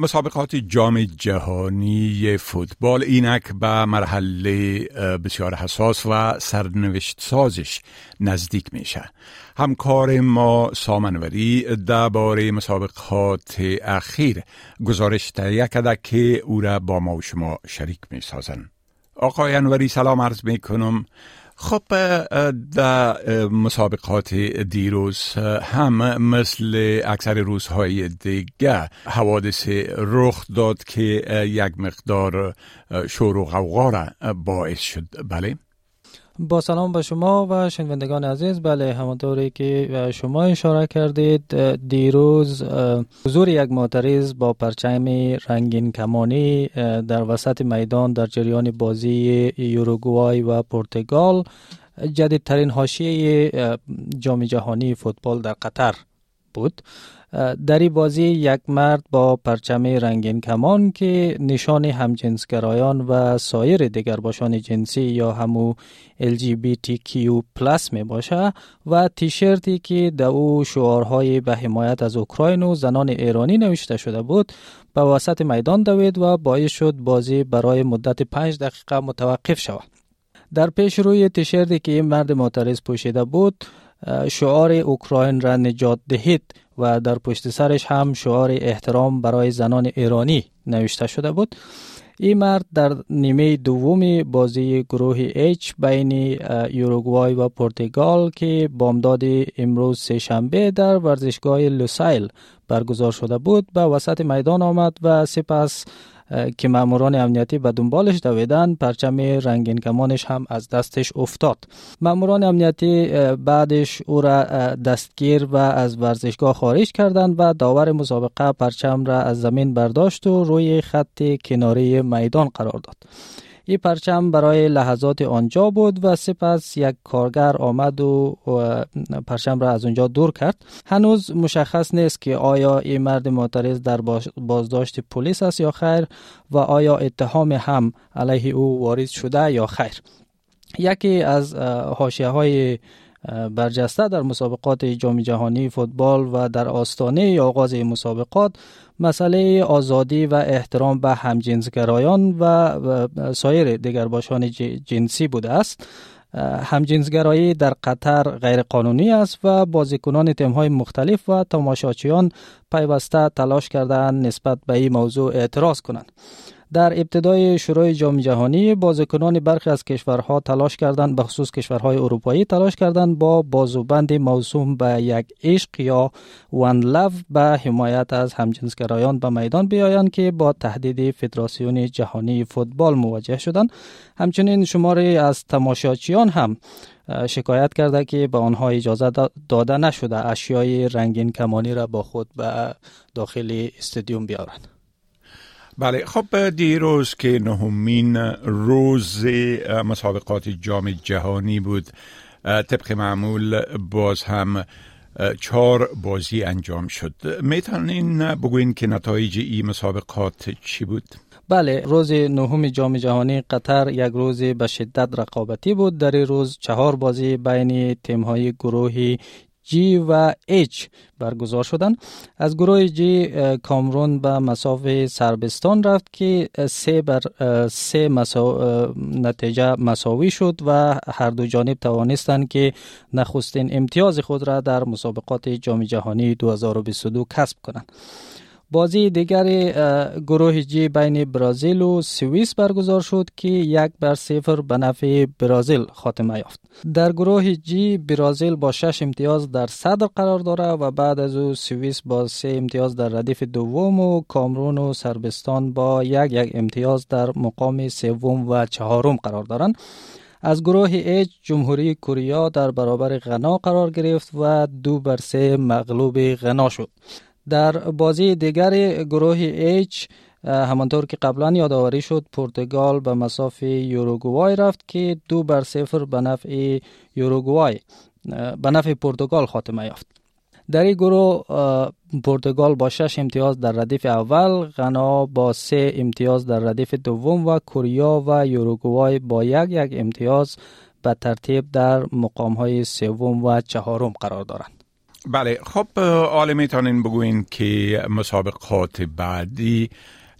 مسابقات جام جهانی فوتبال اینک به مرحله بسیار حساس و سرنوشت سازش نزدیک میشه همکار ما سامنوری درباره مسابقات اخیر گزارش تهیه کرده که او را با ما و شما شریک می سازن. آقای انوری سلام عرض می کنم خب در مسابقات دیروز هم مثل اکثر روزهای دیگه حوادث رخ داد که یک مقدار شور و غوغا را باعث شد بله؟ با سلام به شما و شنوندگان عزیز. بله همانطوری که شما اشاره کردید دیروز حضور یک معترض با پرچم رنگین کمانی در وسط میدان در جریان بازی یوروگوای و پرتغال. جدیدترین حاشیه جام جهانی فوتبال در قطر. بود در این بازی یک مرد با پرچم رنگین کمان که نشان همجنسگرایان و سایر دیگر باشان جنسی یا همو LGBTQ می باشه و تیشرتی که در او شعارهای به حمایت از اوکراین و زنان ایرانی نوشته شده بود به وسط میدان دوید و باعث شد بازی برای مدت پنج دقیقه متوقف شود. در پیش روی تیشرتی که این مرد معترض پوشیده بود شعار اوکراین را نجات دهید و در پشت سرش هم شعار احترام برای زنان ایرانی نوشته شده بود. این مرد در نیمه دوم بازی گروه H بین یوروگوای و پرتغال که بامداد امروز سهشنبه در ورزشگاه لوسایل برگزار شده بود به وسط میدان آمد و سپس که ماموران امنیتی به دنبالش دویدن پرچم رنگین کمانش هم از دستش افتاد. ماموران امنیتی بعدش او را دستگیر و از ورزشگاه خارج کردند و داور مسابقه پرچم را از زمین برداشت و روی خط کناری میدان قرار داد. این پرچم برای لحظات آنجا بود و سپس یک کارگر آمد و پرچم را از اونجا دور کرد. هنوز مشخص نیست که آیا این مرد معترض در بازداشت پلیس است یا خیر و آیا اتهام هم علیه او وارد شده یا خیر. یکی از حاشیه های برجسته در مسابقات جام جهانی فوتبال و در آستانه آغاز مسابقات مسئله آزادی و احترام به همجنسگرایان و سایر دیگر باشان جنسی بوده است. همجنسگرایی در قطر غیر قانونی است و بازیکنان های مختلف و تماشاچیان پیوسته تلاش کردن نسبت به این موضوع اعتراض کنند. در ابتدای شروع جام جهانی بازیکنان برخی از کشورها تلاش کردند به خصوص کشورهای اروپایی تلاش کردند با بازوبند موسوم به یک عشق یا وان لو به حمایت از همجنسگرایان به میدان بیایند که با تهدید فدراسیون جهانی فوتبال مواجه شدند. همچنین شماری از تماشاچیان هم شکایت کرده که به آنها اجازه داده نشده اشیای رنگین کمانی را با خود به داخل استادیوم بیارند. بله خب دیروز که نهمین روز مسابقات جام جهانی بود طبق معمول باز هم چهار بازی انجام شد می‌تونین بگوین که نتایج این مسابقات چی بود؟ بله روز نهم جام جهانی قطر یک روز به شدت رقابتی بود در این روز چهار بازی بین تیم های گروهی جی و اچ برگزار شدن. از گروه جی کامرون به مساف سربستان رفت که سه بر سه مسا... نتیجه مساوی شد و هر دو جانب توانستند که نخستین امتیاز خود را در مسابقات جام جهانی 2022 کسب کنند. بازی دیگر گروه جی بین برازیل و سوئیس برگزار شد که یک بر صفر به نفع برازیل خاتمه یافت. در گروه جی برازیل با شش امتیاز در صدر قرار داره و بعد از او سوئیس با سه امتیاز در ردیف دوم و کامرون و سربستان با یک یک امتیاز در مقام سوم و چهارم قرار دارند. از گروه اچ جمهوری کوریا در برابر غنا قرار گرفت و دو بر سه مغلوب غنا شد. در بازی دیگر گروه H همانطور که قبلا یادآوری شد پرتغال به مساف یوروگوای رفت که دو بر صفر به نفع یوروگوای به نفع پرتغال خاتمه یافت. در این گروه پرتغال با شش امتیاز در ردیف اول غنا با سه امتیاز در ردیف دوم و کوریا و یوروگوای با یک یک امتیاز به ترتیب در مقام های سوم و چهارم قرار دارند. بله خب آله می‌تونین بگوین که مسابقات بعدی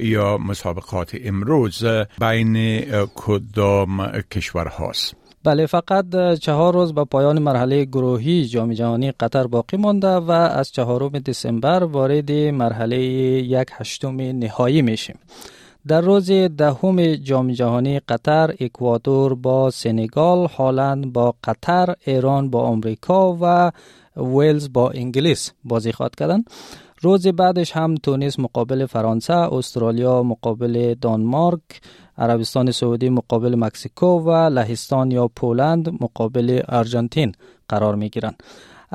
یا مسابقات امروز بین کدام کشور هاست؟ بله فقط چهار روز به پایان مرحله گروهی جام جهانی قطر باقی مانده و از چهارم دسامبر وارد مرحله یک هشتم نهایی میشیم. در روز دهم جام جهانی قطر اکوادور با سنگال هالند با قطر ایران با آمریکا و ویلز با انگلیس بازی خواهد کردند روز بعدش هم تونس مقابل فرانسه استرالیا مقابل دانمارک عربستان سعودی مقابل مکسیکو و لهستان یا پولند مقابل آرژانتین قرار می گیرند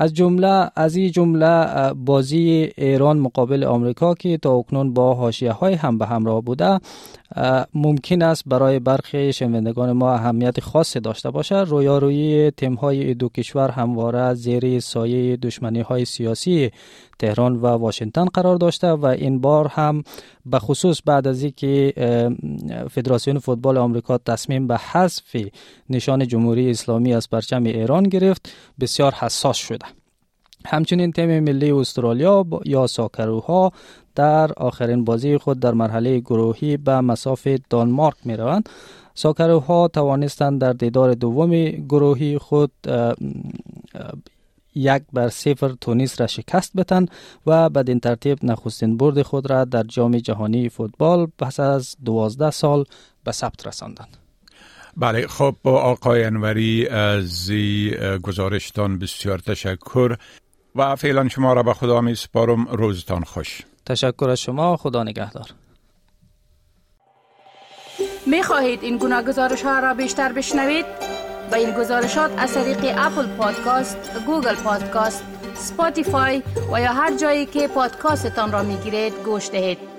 از جمله از این جمله بازی ایران مقابل آمریکا که تا اکنون با حاشیه های هم به همراه بوده ممکن است برای برخی شنوندگان ما اهمیت خاصی داشته باشد. رویارویی تیم های دو کشور همواره زیر سایه دشمنی های سیاسی تهران و واشنگتن قرار داشته و این بار هم به خصوص بعد از اینکه فدراسیون فوتبال آمریکا تصمیم به حذف نشان جمهوری اسلامی از پرچم ایران گرفت بسیار حساس شده. همچنین تیم ملی استرالیا یا ساکروها در آخرین بازی خود در مرحله گروهی به مسافه دانمارک می روند ساکروها توانستند در دیدار دوم گروهی خود یک بر صفر تونیس را شکست بتن و بدین ترتیب نخستین برد خود را در جام جهانی فوتبال پس از دوازده سال به ثبت رساندند. بله خب آقای انوری از گزارشتان بسیار تشکر. و فعلا شما را به خدا می سپارم روزتان خوش تشکر از شما خدا نگهدار می خواهید این گونه گزارش ها را بیشتر بشنوید؟ به این گزارشات از طریق Apple Podcast، Google Podcast، Spotify و یا هر جایی که پادکاستتان را می گیرید گوش دهید.